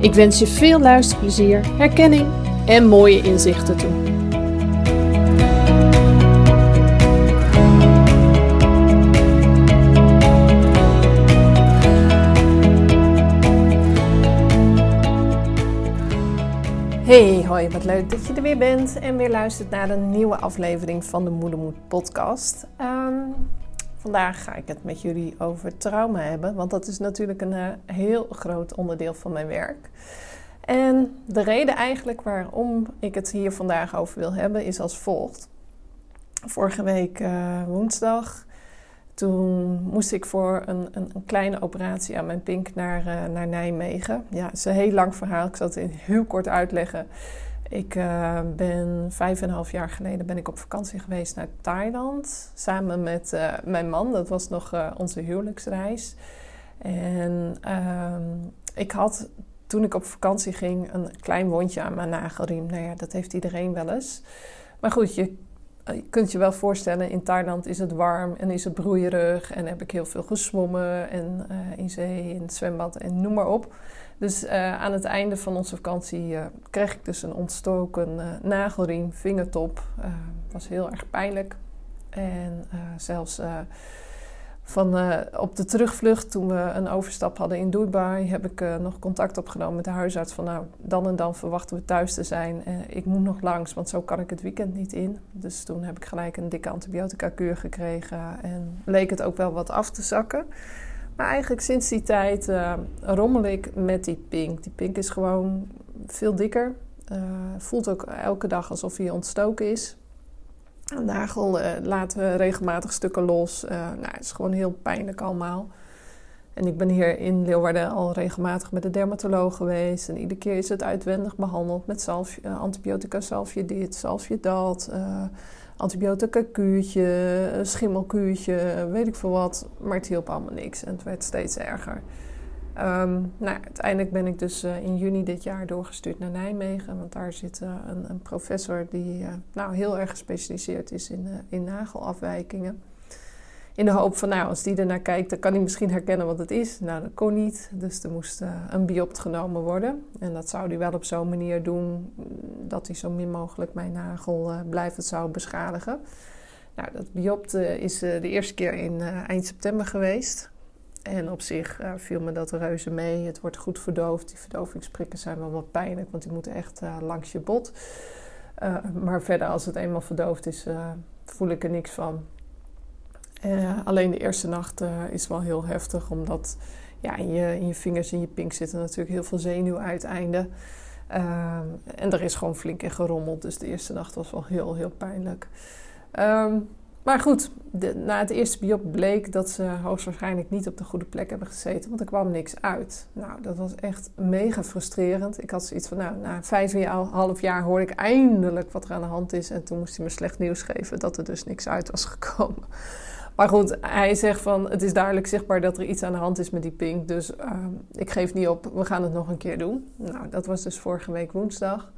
Ik wens je veel luisterplezier, herkenning en mooie inzichten toe. Hey, hoi, wat leuk dat je er weer bent en weer luistert naar een nieuwe aflevering van de Moedermoed podcast. Ehm, vandaag ga ik het met jullie over trauma hebben, want dat is natuurlijk een uh, heel groot onderdeel van mijn werk. En de reden eigenlijk waarom ik het hier vandaag over wil hebben is als volgt. Vorige week uh, woensdag, toen moest ik voor een, een, een, kleine operatie aan mijn pink naar, uh, naar Nijmegen. Ja, het is een heel lang verhaal. Ik zal het in heel kort uitleggen. Ik uh, ben vijf en een half jaar geleden ben ik op vakantie geweest naar Thailand. Samen met uh, mijn man. Dat was nog uh, onze huwelijksreis. En ehm, ik had toen ik op vakantie ging een klein wondje aan mijn nagelriem. Nou ja, dat heeft iedereen wel eens. Maar goed, je, je kunt je wel voorstellen, in Thailand is het warm en is het broeierig. En heb ik heel veel gezwommen en in zee, in het zwembad en noem maar op. Dus uh, aan het einde van onze vakantie uh, kreeg ik dus een ontstoken uh, nagelriem, vingertop. was heel erg pijnlijk. En zelfs van, op de terugvlucht, toen we een overstap hadden in Dubai, heb ik nog contact opgenomen met de huisarts. Van nou, dan en dan verwachten we thuis te zijn. ik moet nog langs, want zo kan ik het weekend niet in. Dus toen heb ik gelijk een dikke antibiotica-kuur gekregen. En leek het ook wel wat af te zakken. Maar eigenlijk sinds die tijd uh, rommel ik met die pink. Die pink is gewoon veel dikker. Uh, voelt ook elke dag alsof hij ontstoken is. Een nagel uh, laten regelmatig stukken los. nou, het is gewoon heel pijnlijk allemaal. En ik ben hier in Leeuwarden al regelmatig met de dermatoloog geweest. En iedere keer is het uitwendig behandeld met salf, antibiotica, salfje dit, salfje dat antibiotica kuurtje, schimmelkuurtje, weet ik veel wat. Maar het hielp allemaal niks en het werd steeds erger. Um, nou, uiteindelijk ben ik dus uh, in juni dit jaar doorgestuurd naar Nijmegen. Want daar zit uh, een, een, professor die uh, nou, heel erg gespecialiseerd is in, in nagelafwijkingen. In de hoop van, nou, als die ernaar kijkt, dan kan hij misschien herkennen wat het is. Nou, dat kon niet. Dus er moest uh, een biopt genomen worden. En dat zou hij wel op zo'n manier doen dat hij zo min mogelijk mijn nagel uh, blijvend zou beschadigen. Nou, dat biopt uh, is de eerste keer in eind september geweest. En op zich viel me dat reuze mee. Het wordt goed verdoofd. Die verdovingsprikken zijn wel wat pijnlijk, want die moeten echt langs je bot. maar verder, als het eenmaal verdoofd is, voel ik er niks van. Uh, alleen de eerste nacht uh, is wel heel heftig, omdat ja, in, je, in je vingers en je pink zitten natuurlijk heel veel zenuwuiteinden. Uh, en er is gewoon flink in gerommeld, dus de eerste nacht was wel heel, heel pijnlijk. Um, maar goed, na het eerste biop bleek dat ze hoogstwaarschijnlijk niet op de goede plek hebben gezeten, want er kwam niks uit. Nou, dat was echt mega frustrerend. Ik had zoiets van, nou, na vijf en half jaar hoor ik eindelijk wat er aan de hand is. En toen moest hij me slecht nieuws geven dat er dus niks uit was gekomen. Maar goed, hij zegt van het is duidelijk zichtbaar dat er iets aan de hand is met die pink. Dus uh, ik geef niet op, we gaan het nog een keer doen. Nou, dat was dus vorige week woensdag.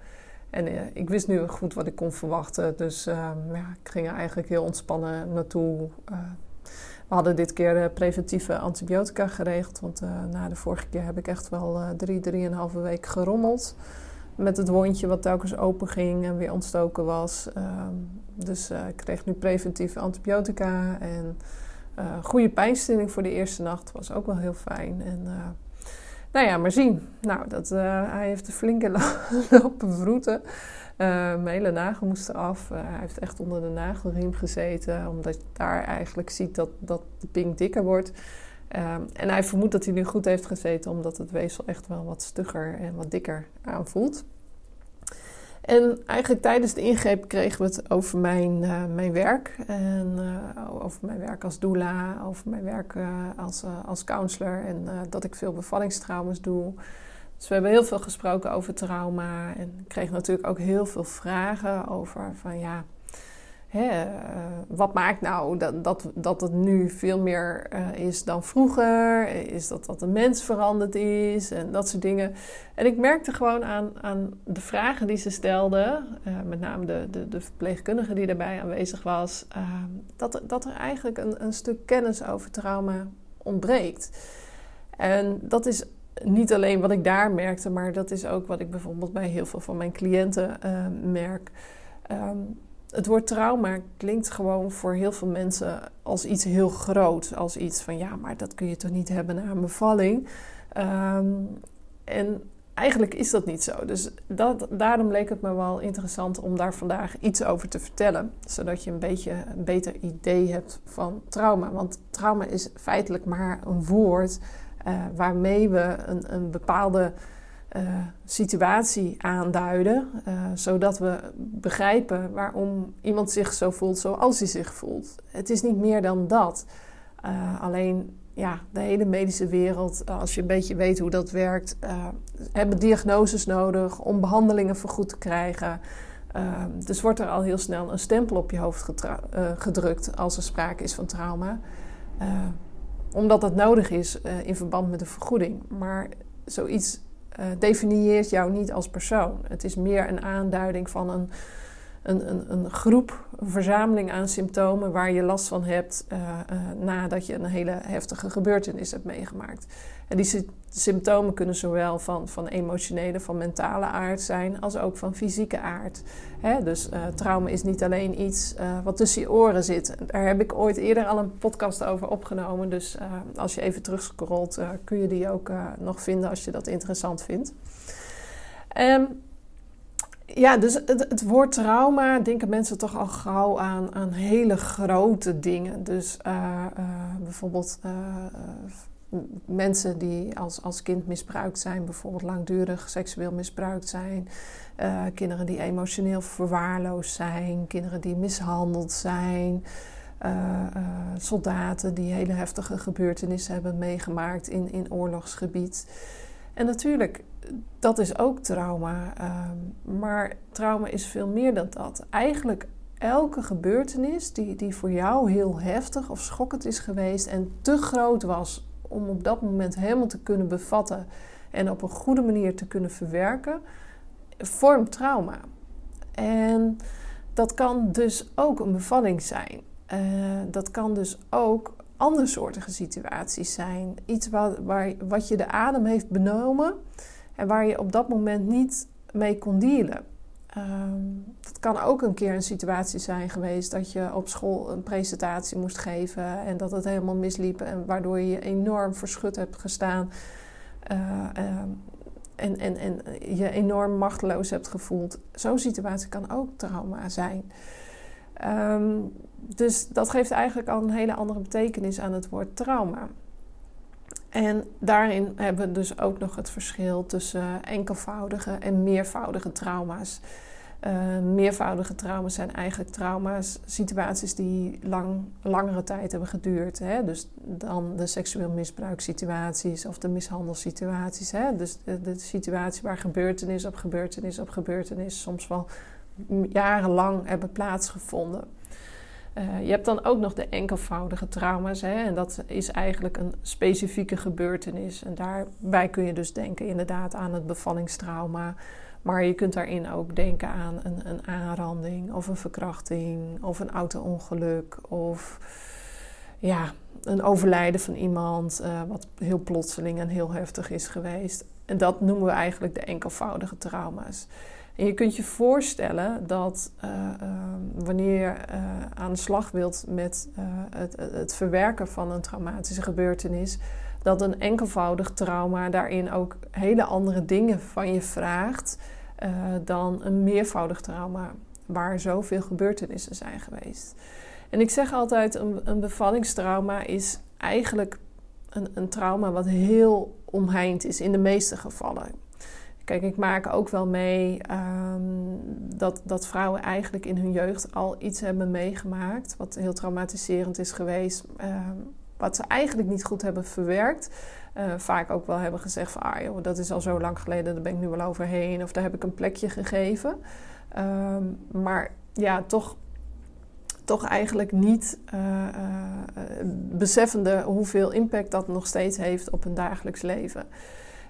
En uh, ik wist nu goed wat ik kon verwachten. Dus uh, ja, ik ging er eigenlijk heel ontspannen naartoe. Eh, we hadden dit keer de preventieve antibiotica geregeld. Want na de vorige keer heb ik echt wel drie, drieënhalve week gerommeld met het wondje wat telkens open ging en weer ontstoken was. Ehm, dus uh, ik kreeg nu preventieve antibiotica en uh, goede pijnstilling voor de eerste nacht was ook wel heel fijn. En uh, nou ja, maar zien. Nou, dat, hij heeft de flinke lopen vroeten. mijn hele nagel moest eraf. hij heeft echt onder de nagelriem gezeten. Omdat je daar eigenlijk ziet dat, dat de pink dikker wordt. Ehm, en hij vermoedt dat hij nu goed heeft gezeten, omdat het weefsel echt wel wat stugger en wat dikker aanvoelt. En eigenlijk tijdens de ingreep kregen we het over mijn, uh, mijn werk. En uh, over mijn werk als doula, over mijn werk uh, als, als counselor. En dat ik veel bevallingstraumas doe. Dus we hebben heel veel gesproken over trauma. En ik kreeg natuurlijk ook heel veel vragen over van ja Eh, wat maakt nou dat, dat, dat het nu veel meer uh, is dan vroeger? Is dat dat de mens veranderd is? En dat soort dingen. En ik merkte gewoon aan, aan de vragen die ze stelden, uh, met name de, de, de verpleegkundige die daarbij aanwezig was, dat, dat er eigenlijk een, een stuk kennis over trauma ontbreekt. En dat is niet alleen wat ik daar merkte, maar dat is ook wat ik bijvoorbeeld bij heel veel van mijn cliënten merk. Um, het woord trauma klinkt gewoon voor heel veel mensen als iets heel groot. Als iets van ja, maar dat kun je toch niet hebben na een bevalling. Ehm, en eigenlijk is dat niet zo. Dus dat, daarom leek het me wel interessant om daar vandaag iets over te vertellen. Zodat je een beetje een beter idee hebt van trauma. Want trauma is feitelijk maar een woord uh, waarmee we een, een bepaalde uh, situatie aanduiden, uh, zodat we begrijpen waarom iemand zich zo voelt zoals hij zich voelt. Het is niet meer dan dat. Uh, alleen ja, de hele medische wereld, als je een beetje weet hoe dat werkt, hebben diagnoses nodig om behandelingen vergoed te krijgen. dus wordt er al heel snel een stempel op je hoofd gedrukt als er sprake is van trauma. omdat het nodig is in verband met de vergoeding. Maar zoiets uh, definieert jou niet als persoon. Het is meer een aanduiding van een, een, een, een groep, een verzameling aan symptomen waar je last van hebt uh, uh, nadat je een hele heftige gebeurtenis hebt meegemaakt. En die symptomen kunnen zowel van, van emotionele, van mentale aard zijn, als ook van fysieke aard. Hè? Dus uh, trauma is niet alleen iets wat tussen je oren zit. Daar heb ik ooit eerder al een podcast over opgenomen. Dus als je even terugscrollt, kun je die ook nog vinden als je dat interessant vindt. Um, ja, dus het, het, woord trauma denken mensen toch al gauw aan, aan hele grote dingen. Dus bijvoorbeeld mensen die als, als kind misbruikt zijn, bijvoorbeeld langdurig seksueel misbruikt zijn, kinderen die emotioneel verwaarloosd zijn, kinderen die mishandeld zijn, soldaten die hele heftige gebeurtenissen hebben meegemaakt in, in oorlogsgebied. En natuurlijk, dat is ook trauma. Ehm, maar trauma is veel meer dan dat. Eigenlijk elke gebeurtenis die, die voor jou heel heftig of schokkend is geweest en te groot was om op dat moment helemaal te kunnen bevatten en op een goede manier te kunnen verwerken, vormt trauma. En dat kan dus ook een bevalling zijn. Uh, dat kan dus ook andersoortige situaties zijn. Iets waar, waar, wat je de adem heeft benomen en waar je op dat moment niet mee kon dealen. Um, dat kan ook een keer een situatie zijn geweest dat je op school een presentatie moest geven en dat het helemaal misliep en waardoor je enorm verschut hebt gestaan uh, uh, en, en, en je enorm machteloos hebt gevoeld. Zo'n situatie kan ook trauma zijn. Um, dus dat geeft eigenlijk al een hele andere betekenis aan het woord trauma. En daarin hebben we dus ook nog het verschil tussen enkelvoudige en meervoudige trauma's. Uh, meervoudige trauma's zijn eigenlijk trauma's, situaties die lang, langere tijd hebben geduurd. Hè? Dus dan de seksueel misbruikssituaties of de mishandelssituaties. Hè? Dus de, de situatie waar gebeurtenis op gebeurtenis op gebeurtenis soms wel jarenlang hebben plaatsgevonden. Uh, je hebt dan ook nog de enkelvoudige trauma's. Hè? En dat is eigenlijk een specifieke gebeurtenis. En daarbij kun je dus denken inderdaad aan het bevallingstrauma. Maar je kunt daarin ook denken aan een, een aanranding of een verkrachting of een auto-ongeluk of ja, een overlijden van iemand uh, wat heel plotseling en heel heftig is geweest. En dat noemen we eigenlijk de enkelvoudige trauma's. En je kunt je voorstellen dat wanneer je aan de slag wilt met het, het verwerken van een traumatische gebeurtenis, dat een enkelvoudig trauma daarin ook hele andere dingen van je vraagt dan een meervoudig trauma waar zoveel gebeurtenissen zijn geweest. En ik zeg altijd, een, een bevallingstrauma is eigenlijk een, een, trauma wat heel omheind is in de meeste gevallen. Kijk, ik maak ook wel mee ehm, dat, dat vrouwen eigenlijk in hun jeugd al iets hebben meegemaakt wat heel traumatiserend is geweest, ehm, wat ze eigenlijk niet goed hebben verwerkt. Uh, vaak ook wel hebben gezegd van, ah joh, dat is al zo lang geleden, daar ben ik nu wel overheen, of daar heb ik een plekje gegeven. Ehm, maar ja, toch, toch eigenlijk niet uh, beseffende hoeveel impact dat nog steeds heeft op hun dagelijks leven.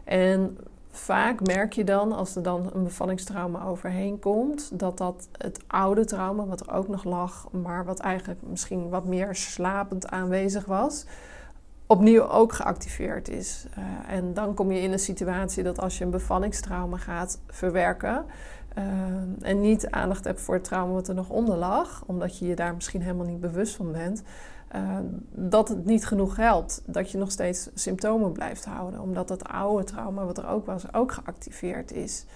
En vaak merk je dan, als er dan een bevallingstrauma overheen komt, dat dat het oude trauma, wat er ook nog lag, maar wat eigenlijk misschien wat meer slapend aanwezig was, opnieuw ook geactiveerd is. Uh, en dan kom je in een situatie dat als je een bevallingstrauma gaat verwerken, uh, en niet aandacht hebt voor het trauma wat er nog onder lag, omdat je je daar misschien helemaal niet bewust van bent, uh, dat het niet genoeg helpt. Dat je nog steeds symptomen blijft houden, omdat dat oude trauma wat er ook was, ook geactiveerd is.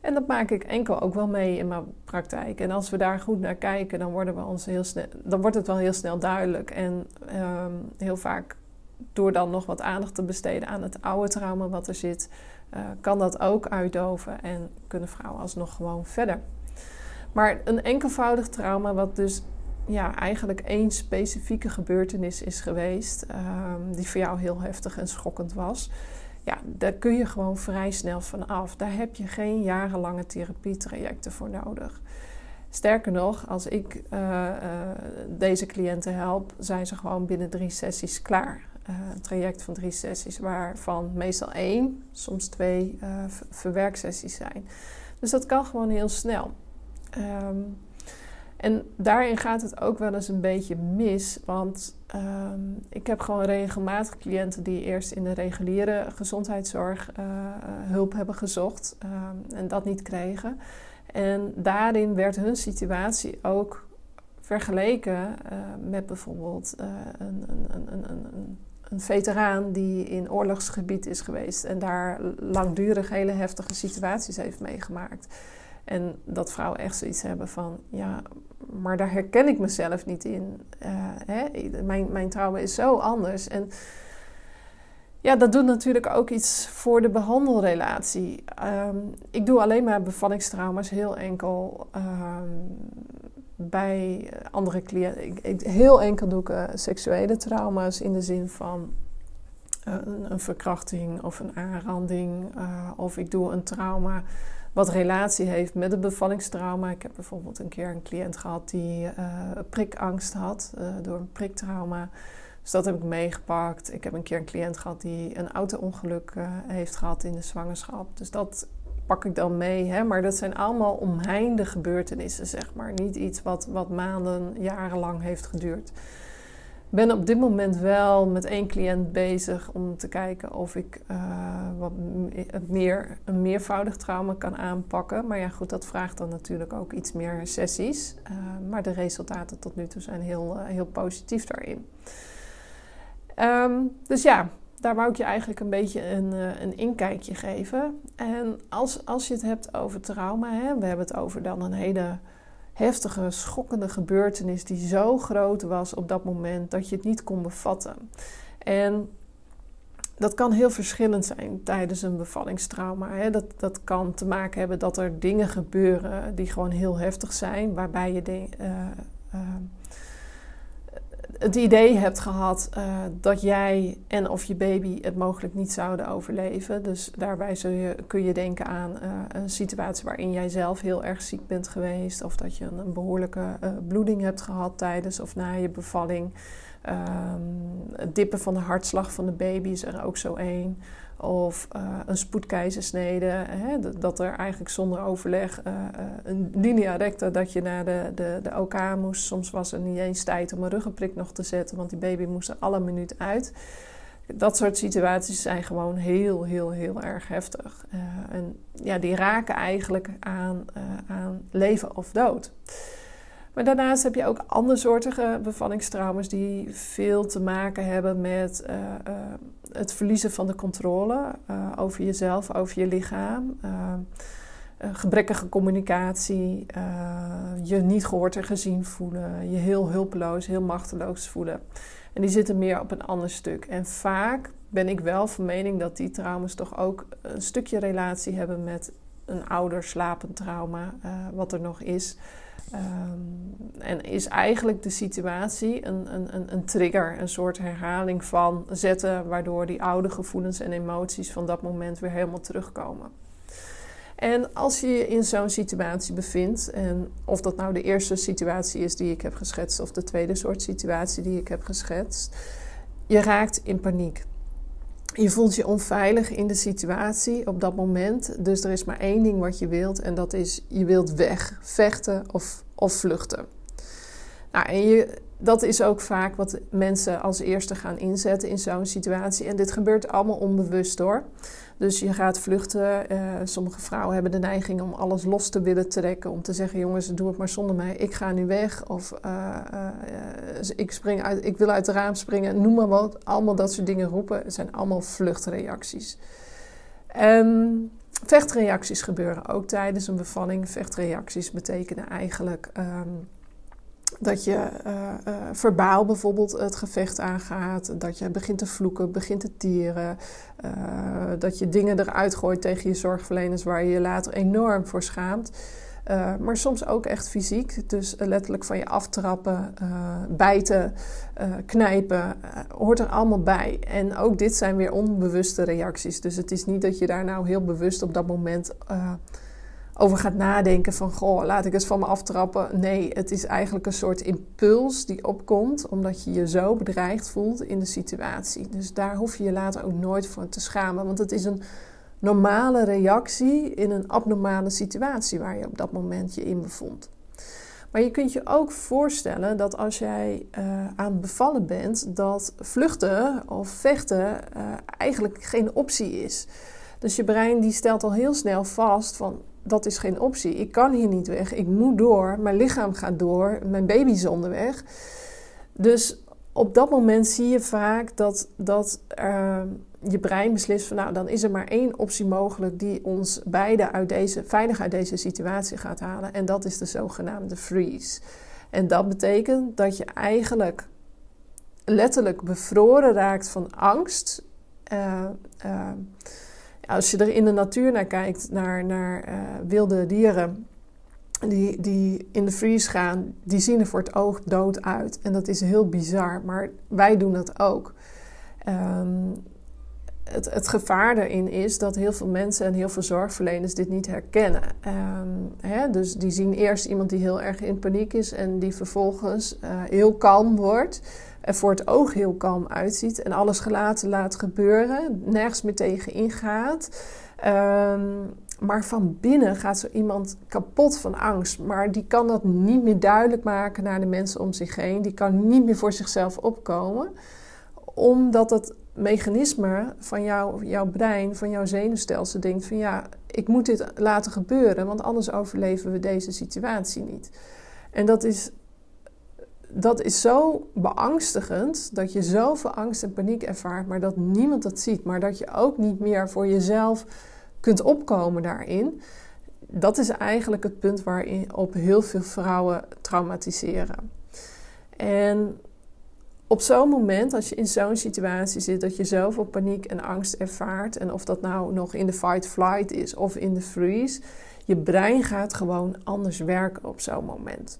En dat maak ik enkel ook wel mee in mijn praktijk. En als we daar goed naar kijken, dan, worden we ons heel snel, dan wordt het wel heel snel duidelijk. En uh, heel vaak door dan nog wat aandacht te besteden aan het oude trauma wat er zit, uh, kan dat ook uitdoven en kunnen vrouwen alsnog gewoon verder. Maar een enkelvoudig trauma, wat dus ja, eigenlijk één specifieke gebeurtenis is geweest, um, die voor jou heel heftig en schokkend was, ja, daar kun je gewoon vrij snel van af. Daar heb je geen jarenlange therapietrajecten voor nodig. Sterker nog, als ik uh, uh, deze cliënten help, zijn ze gewoon binnen drie sessies klaar. Eh, een traject van drie sessies, waarvan meestal één, soms twee verwerksessies zijn. Dus dat kan gewoon heel snel. Um, en daarin gaat het ook wel eens een beetje mis, want um, ik heb gewoon regelmatig cliënten die eerst in de reguliere gezondheidszorg uh, hulp hebben gezocht um, en dat niet kregen. En daarin werd hun situatie ook vergeleken uh, met bijvoorbeeld een, een, een, een, een veteraan die in oorlogsgebied is geweest en daar langdurig hele heftige situaties heeft meegemaakt. En dat vrouwen echt zoiets hebben van, ja, maar daar herken ik mezelf niet in. Uh, hè? Mijn, mijn trauma is zo anders. En ja, dat doet natuurlijk ook iets voor de behandelrelatie. Um, ik doe alleen maar bevallingstrauma's heel enkel um, bij andere cliënten. Heel enkel doe ik uh, seksuele trauma's in de zin van uh, een, verkrachting of een aanranding. Of ik doe een trauma wat relatie heeft met een bevallingstrauma. Ik heb bijvoorbeeld een keer een cliënt gehad die prikangst had door een priktrauma. Dus dat heb ik meegepakt. Ik heb een keer een cliënt gehad die een auto-ongeluk heeft gehad in de zwangerschap. Dus dat pak ik dan mee. Hè? Maar dat zijn allemaal omheinde gebeurtenissen, zeg maar. Niet iets wat, wat maanden, jarenlang heeft geduurd. Ben op dit moment wel met één cliënt bezig om te kijken of ik uh, wat meer, een meervoudig trauma kan aanpakken. Maar ja, goed, dat vraagt dan natuurlijk ook iets meer sessies. Uh, maar de resultaten tot nu toe zijn heel, uh, heel positief daarin. Um, dus ja, daar wou ik je eigenlijk een beetje een, een inkijkje geven. En als, als je het hebt over trauma, hè, we hebben het over dan een hele heftige, schokkende gebeurtenis die zo groot was op dat moment dat je het niet kon bevatten. En dat kan heel verschillend zijn tijdens een bevallingstrauma. Hè. Dat, dat kan te maken hebben dat er dingen gebeuren die gewoon heel heftig zijn, waarbij je de, uh, uh, het idee hebt gehad uh, dat jij en of je baby het mogelijk niet zouden overleven. Dus daarbij je, kun je denken aan uh, een situatie waarin jij zelf heel erg ziek bent geweest. Of dat je een, behoorlijke uh, bloeding hebt gehad tijdens of na je bevalling. Um, het dippen van de hartslag van de baby is er ook zo één. Of uh, een spoedkeizersnede, hè, dat er eigenlijk zonder overleg uh, een linea recta dat je naar de, de, de OK moest. Soms was er niet eens tijd om een ruggenprik nog te zetten, want die baby moest er alle minuut uit. dat soort situaties zijn gewoon heel, heel, heel erg heftig. En ja, die raken eigenlijk aan, aan leven of dood. Maar daarnaast heb je ook andersoortige bevallingstrauma's die veel te maken hebben met het verliezen van de controle over jezelf, over je lichaam. gebrekkige communicatie, je niet gehoord en gezien voelen, je heel hulpeloos, heel machteloos voelen. En die zitten meer op een ander stuk. En vaak ben ik wel van mening dat die trauma's toch ook een stukje relatie hebben met een ouder slapend trauma, wat er nog is. Um, en is eigenlijk de situatie een, een, een trigger, een soort herhaling van zetten, waardoor die oude gevoelens en emoties van dat moment weer helemaal terugkomen. En als je je in zo'n situatie bevindt, en of dat nou de eerste situatie is die ik heb geschetst, of de tweede soort situatie die ik heb geschetst, je raakt in paniek. Je voelt je onveilig in de situatie op dat moment. Dus er is maar één ding wat je wilt, en dat is je wilt weg, vechten of, of vluchten. Nou, en je, dat is ook vaak wat mensen als eerste gaan inzetten in zo'n situatie. En dit gebeurt allemaal onbewust hoor. Dus je gaat vluchten. Uh, sommige vrouwen hebben de neiging om alles los te willen trekken. Om te zeggen: jongens, doe het maar zonder mij. Ik ga nu weg. Of uh, uh, ik, spring uit, ik wil uit het raam springen. Noem maar wat. Allemaal dat soort dingen roepen. Het zijn allemaal vluchtreacties. Um, vechtreacties gebeuren ook tijdens een bevalling. Vechtreacties betekenen eigenlijk. Um, dat je uh, uh, verbaal bijvoorbeeld het gevecht aangaat. Dat je begint te vloeken, begint te tieren. Uh, dat je dingen eruit gooit tegen je zorgverleners waar je je later enorm voor schaamt. maar soms ook echt fysiek. Dus letterlijk van je aftrappen, bijten, knijpen. hoort er allemaal bij. En ook dit zijn weer onbewuste reacties. Dus het is niet dat je daar nou heel bewust op dat moment over gaat nadenken van, goh, laat ik eens van me aftrappen. Nee, het is eigenlijk een soort impuls die opkomt omdat je je zo bedreigd voelt in de situatie. Dus daar hoef je je later ook nooit voor te schamen, want het is een normale reactie in een abnormale situatie waar je op dat moment je in bevond. Maar je kunt je ook voorstellen dat als jij uh, aan bevallen bent, dat vluchten of vechten uh, eigenlijk geen optie is. Dus je brein die stelt al heel snel vast van dat is geen optie. Ik kan hier niet weg. Ik moet door. Mijn lichaam gaat door. Mijn baby is onderweg. Dus op dat moment zie je vaak dat, dat uh, je brein beslist van nou, dan is er maar één optie mogelijk die ons beiden uit deze, veilig uit deze situatie gaat halen. En dat is de zogenaamde freeze. En dat betekent dat je eigenlijk letterlijk bevroren raakt van angst. Uh, uh, als je er in de natuur naar kijkt, naar, naar uh, wilde dieren die, die in de freeze gaan, die zien er voor het oog dood uit. En dat is heel bizar, maar wij doen dat ook. Um, het, het, gevaar daarin is dat heel veel mensen en heel veel zorgverleners dit niet herkennen. Um, hè, dus die zien eerst iemand die heel erg in paniek is en die vervolgens uh, heel kalm wordt er voor het oog heel kalm uitziet en alles gelaten laat gebeuren, nergens meer tegen ingaat. Um, maar van binnen gaat zo iemand kapot van angst. Maar die kan dat niet meer duidelijk maken naar de mensen om zich heen. Die kan niet meer voor zichzelf opkomen. Omdat het mechanisme van jou, jouw brein, van jouw zenuwstelsel denkt van ja, ik moet dit laten gebeuren, want anders overleven we deze situatie niet. En dat is dat is zo beangstigend dat je zoveel angst en paniek ervaart, maar dat niemand dat ziet. Maar dat je ook niet meer voor jezelf kunt opkomen daarin. Dat is eigenlijk het punt waarop heel veel vrouwen traumatiseren. En op zo'n moment, als je in zo'n situatie zit, dat je zoveel paniek en angst ervaart, en of dat nou nog in de fight-flight is of in de freeze, je brein gaat gewoon anders werken op zo'n moment.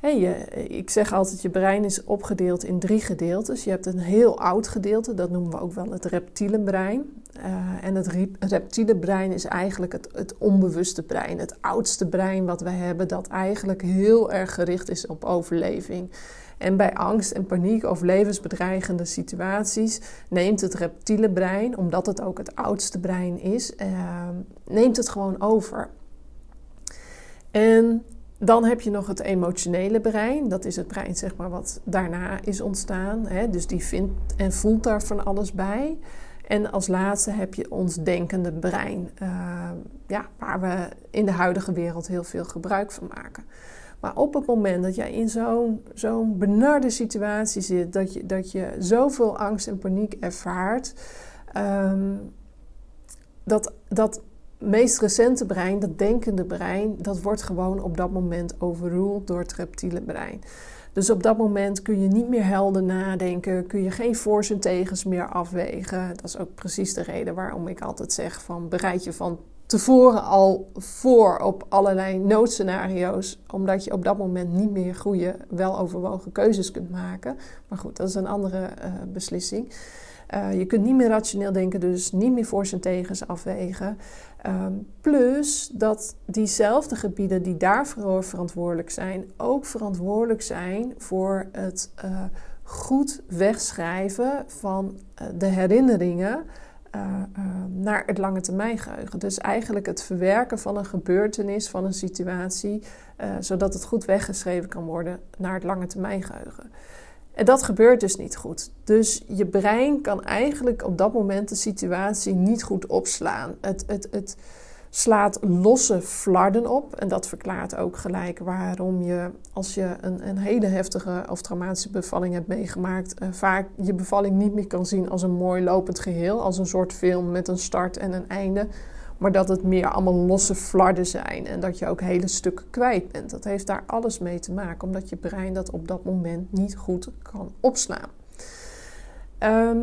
Hey, ik zeg altijd, je brein is opgedeeld in drie gedeeltes. Je hebt een heel oud gedeelte, dat noemen we ook wel het reptiele brein. Uh, en het reptiele brein is eigenlijk het, het, onbewuste brein, het oudste brein wat we hebben, dat eigenlijk heel erg gericht is op overleving. En bij angst en paniek of levensbedreigende situaties neemt het reptiele brein, omdat het ook het oudste brein is, uh, neemt het gewoon over. En dan heb je nog het emotionele brein. Dat is het brein zeg maar, wat daarna is ontstaan. Hè? Dus die vindt en voelt daar van alles bij. En als laatste heb je ons denkende brein, uh, ja, waar we in de huidige wereld heel veel gebruik van maken. Maar op het moment dat jij in zo'n zo'n benarde situatie zit, dat je, dat je zoveel angst en paniek ervaart, um, dat, dat meest recente brein, dat denkende brein, dat wordt gewoon op dat moment overruled door het reptiele brein. Dus op dat moment kun je niet meer helder nadenken, kun je geen voor's en tegens meer afwegen. Dat is ook precies de reden waarom ik altijd zeg van bereid je van tevoren al voor op allerlei noodscenario's, omdat je op dat moment niet meer goede, weloverwogen keuzes kunt maken. Maar goed, dat is een andere uh, beslissing. Uh, je kunt niet meer rationeel denken, dus niet meer voor en tegens afwegen. Um, plus dat diezelfde gebieden die daarvoor verantwoordelijk zijn, ook verantwoordelijk zijn voor het uh, goed wegschrijven van uh, de herinneringen naar het lange termijn geheugen. Dus eigenlijk het verwerken van een gebeurtenis, van een situatie, zodat het goed weggeschreven kan worden naar het lange termijn geheugen. En dat gebeurt dus niet goed. Dus je brein kan eigenlijk op dat moment de situatie niet goed opslaan. Het, het, het slaat losse flarden op. En dat verklaart ook gelijk waarom je, als je een, een hele heftige of traumatische bevalling hebt meegemaakt, uh, vaak je bevalling niet meer kan zien als een mooi lopend geheel, als een soort film met een start en een einde maar dat het meer allemaal losse flarden zijn en dat je ook hele stukken kwijt bent. Dat heeft daar alles mee te maken, omdat je brein dat op dat moment niet goed kan opslaan. Ehm,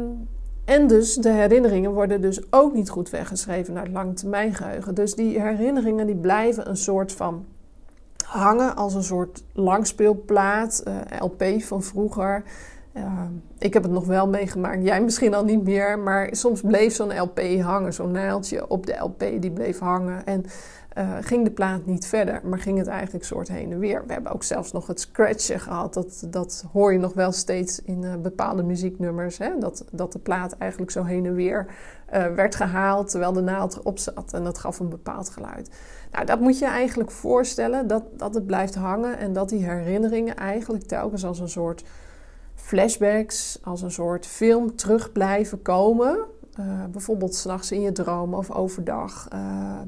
en dus de herinneringen worden dus ook niet goed weggeschreven naar het langetermijngeheugen. Dus die herinneringen die blijven een soort van hangen als een soort langspeelplaat, uh, LP van vroeger. Ik heb het nog wel meegemaakt, jij misschien al niet meer, maar soms bleef zo'n LP hangen, zo'n naaldje op de LP die bleef hangen. En uh, ging de plaat niet verder, maar ging het eigenlijk soort heen en weer. We hebben ook zelfs nog het scratchen gehad. Dat, dat hoor je nog wel steeds in uh, bepaalde muzieknummers. Hè? Dat, dat de plaat eigenlijk zo heen en weer uh, werd gehaald terwijl de naald erop zat. En dat gaf een bepaald geluid. Nou, dat moet je eigenlijk voorstellen, dat, dat het blijft hangen en dat die herinneringen eigenlijk telkens als een soort flashbacks als een soort film terug blijven komen. Uh, bijvoorbeeld s'nachts in je dromen of overdag. Uh,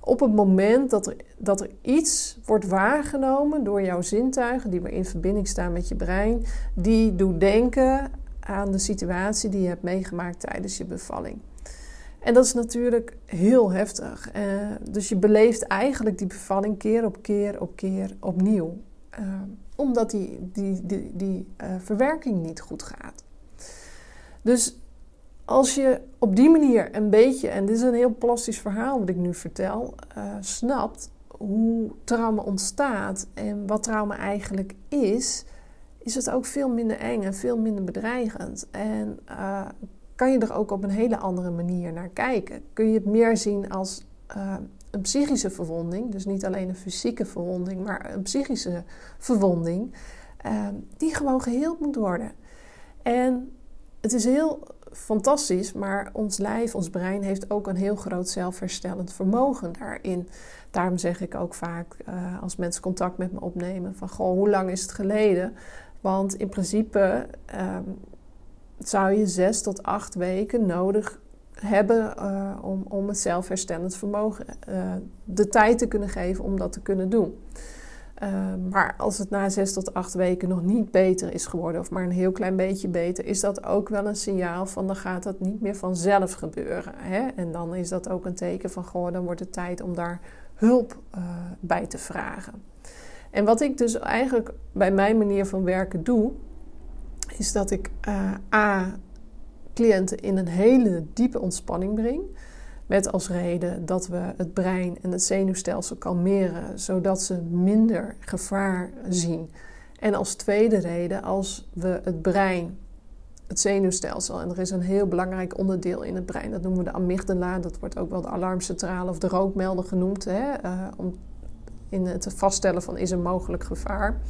op het moment dat er, dat er iets wordt waargenomen door jouw zintuigen, die weer in verbinding staan met je brein, die doet denken aan de situatie die je hebt meegemaakt tijdens je bevalling. En dat is natuurlijk heel heftig. Uh, dus je beleeft eigenlijk die bevalling keer op keer op keer opnieuw omdat die, die, die, die uh, verwerking niet goed gaat. Dus als je op die manier een beetje, en dit is een heel plastisch verhaal wat ik nu vertel, uh, snapt hoe trauma ontstaat en wat trauma eigenlijk is, is het ook veel minder eng en veel minder bedreigend. En uh, kan je er ook op een hele andere manier naar kijken. Kun je het meer zien als een psychische verwonding, dus niet alleen een fysieke verwonding, maar een psychische verwonding, ehm, die gewoon geheeld moet worden. En het is heel fantastisch, maar ons lijf, ons brein heeft ook een heel groot zelfherstellend vermogen daarin. Daarom zeg ik ook vaak uh, als mensen contact met me opnemen van goh, hoe lang is het geleden? Want in principe um, zou je zes tot acht weken nodig hebben uh, om, om het zelfherstellend vermogen uh, de tijd te kunnen geven om dat te kunnen doen. Uh, maar als het na zes tot acht weken nog niet beter is geworden, of maar een heel klein beetje beter, is dat ook wel een signaal van dan gaat dat niet meer vanzelf gebeuren. Hè? En dan is dat ook een teken van gewoon dan wordt het tijd om daar hulp bij te vragen. En wat ik dus eigenlijk bij mijn manier van werken doe, is dat ik A cliënten in een hele diepe ontspanning breng. Met als reden dat we het brein en het zenuwstelsel kalmeren, zodat ze minder gevaar zien. En als tweede reden, als we het brein, het zenuwstelsel, en er is een heel belangrijk onderdeel in het brein, dat noemen we de amygdala, dat wordt ook wel de alarmcentrale of de rookmelder genoemd, hè, uh, om in het vaststellen van is er mogelijk gevaar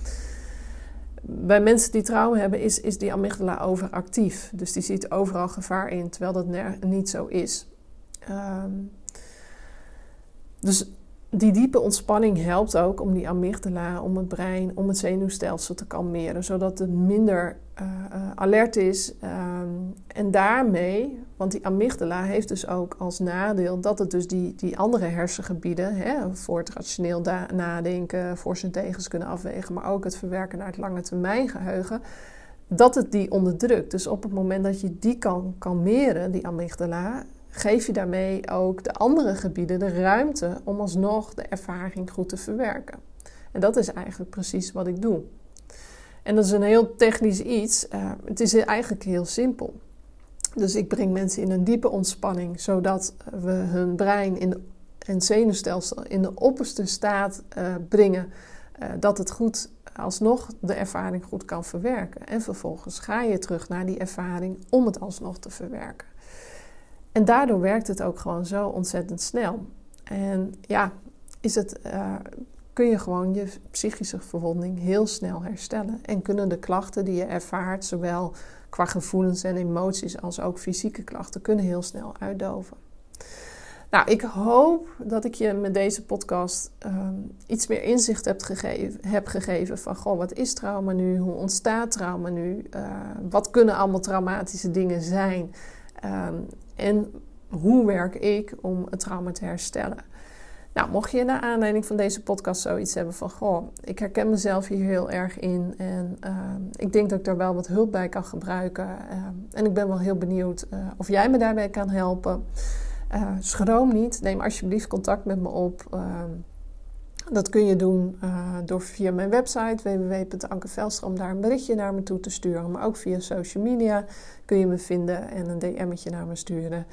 bij mensen die trauma hebben, is, is die amygdala overactief. Dus die ziet overal gevaar in, terwijl dat niet zo is. Um, dus die diepe ontspanning helpt ook om die amygdala, om het brein, om het zenuwstelsel te kalmeren, zodat het minder uh, alert is. Um, en daarmee, want die amygdala heeft dus ook als nadeel dat het dus die, die andere hersengebieden, hè, voor het rationeel nadenken, voor zijn tegens kunnen afwegen, maar ook het verwerken naar het lange termijn geheugen, dat het die onderdrukt. Dus op het moment dat je die kan kalmeren, die amygdala, geef je daarmee ook de andere gebieden de ruimte om alsnog de ervaring goed te verwerken. En dat is eigenlijk precies wat ik doe. En dat is een heel technisch iets. Uh, het is eigenlijk heel simpel. Dus ik breng mensen in een diepe ontspanning, zodat we hun brein in en zenuwstelsel in de opperste staat uh, brengen. Uh, dat het goed alsnog de ervaring goed kan verwerken. En vervolgens ga je terug naar die ervaring om het alsnog te verwerken. En daardoor werkt het ook gewoon zo ontzettend snel. En ja, is het, uh, kun je gewoon je psychische verwonding heel snel herstellen. En kunnen de klachten die je ervaart, zowel qua gevoelens en emoties als ook fysieke klachten, kunnen heel snel uitdoven. Nou, ik hoop dat ik je met deze podcast um, iets meer inzicht heb gegeven, heb gegeven van, goh, wat is trauma nu? Hoe ontstaat trauma nu? Uh, wat kunnen allemaal traumatische dingen zijn? Um, en hoe werk ik om het trauma te herstellen? Nou, mocht je naar aanleiding van deze podcast zoiets hebben van... Goh, ik herken mezelf hier heel erg in en uh, ik denk dat ik daar wel wat hulp bij kan gebruiken. Uh, en ik ben wel heel benieuwd uh, of jij me daarbij kan helpen. Uh, schroom niet, neem alsjeblieft contact met me op. Ehm, dat kun je doen door via mijn website www.ankevelstra om daar een berichtje naar me toe te sturen. Maar ook via social media kun je me vinden en een DM'tje naar me sturen.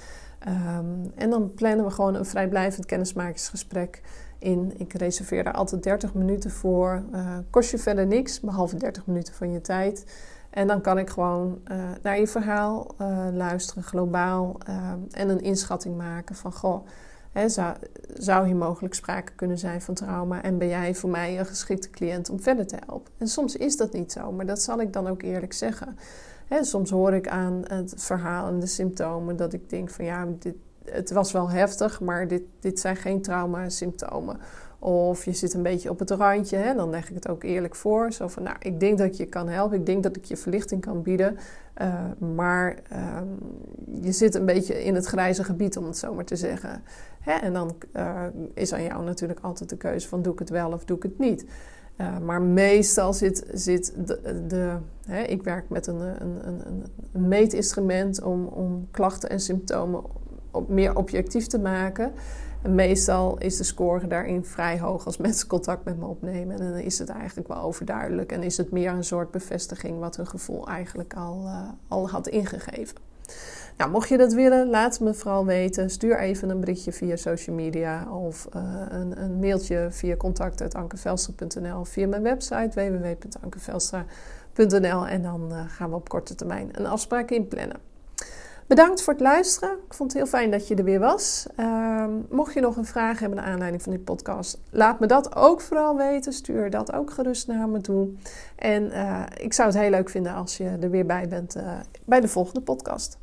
Um, en dan plannen we gewoon een vrijblijvend kennismakingsgesprek in. Ik reserveer daar altijd 30 minuten voor. Uh, kost je verder niks, behalve 30 minuten van je tijd. En dan kan ik gewoon uh, naar je verhaal luisteren, globaal. Ehm, en een inschatting maken van: goh, zou, hier mogelijk sprake kunnen zijn van trauma? En ben jij voor mij een geschikte cliënt om verder te helpen? En soms is dat niet zo, maar dat zal ik dan ook eerlijk zeggen soms hoor ik aan het verhaal en de symptomen dat ik denk van ja, dit, het was wel heftig, maar dit, dit zijn geen trauma-symptomen. Of je zit een beetje op het randje, dan leg ik het ook eerlijk voor. Zo van, nou, ik denk dat je kan helpen, ik denk dat ik je verlichting kan bieden. Uh, maar uh, je zit een beetje in het grijze gebied, om het zo maar te zeggen. Hè, en dan uh, is aan jou natuurlijk altijd de keuze van doe ik het wel of doe ik het niet. Uh, maar meestal zit, zit de. hè, ik werk met een, een, een, een meetinstrument om, om klachten en symptomen op, meer objectief te maken. En meestal is de score daarin vrij hoog als mensen contact met me opnemen. En dan is het eigenlijk wel overduidelijk. En is het meer een soort bevestiging wat hun gevoel eigenlijk al, al had ingegeven. Nou, mocht je dat willen, laat me vooral weten. Stuur even een berichtje via social media of uh, een, een, mailtje via contact.ankevelstra.nl via mijn website www.ankevelstra.nl en dan uh, gaan we op korte termijn een afspraak inplannen. Bedankt voor het luisteren. Ik vond het heel fijn dat je er weer was. Uh, mocht je nog een vraag hebben naar aanleiding van dit podcast, laat me dat ook vooral weten. Stuur dat ook gerust naar me toe. En uh, ik zou het heel leuk vinden als je er weer bij bent bij de volgende podcast.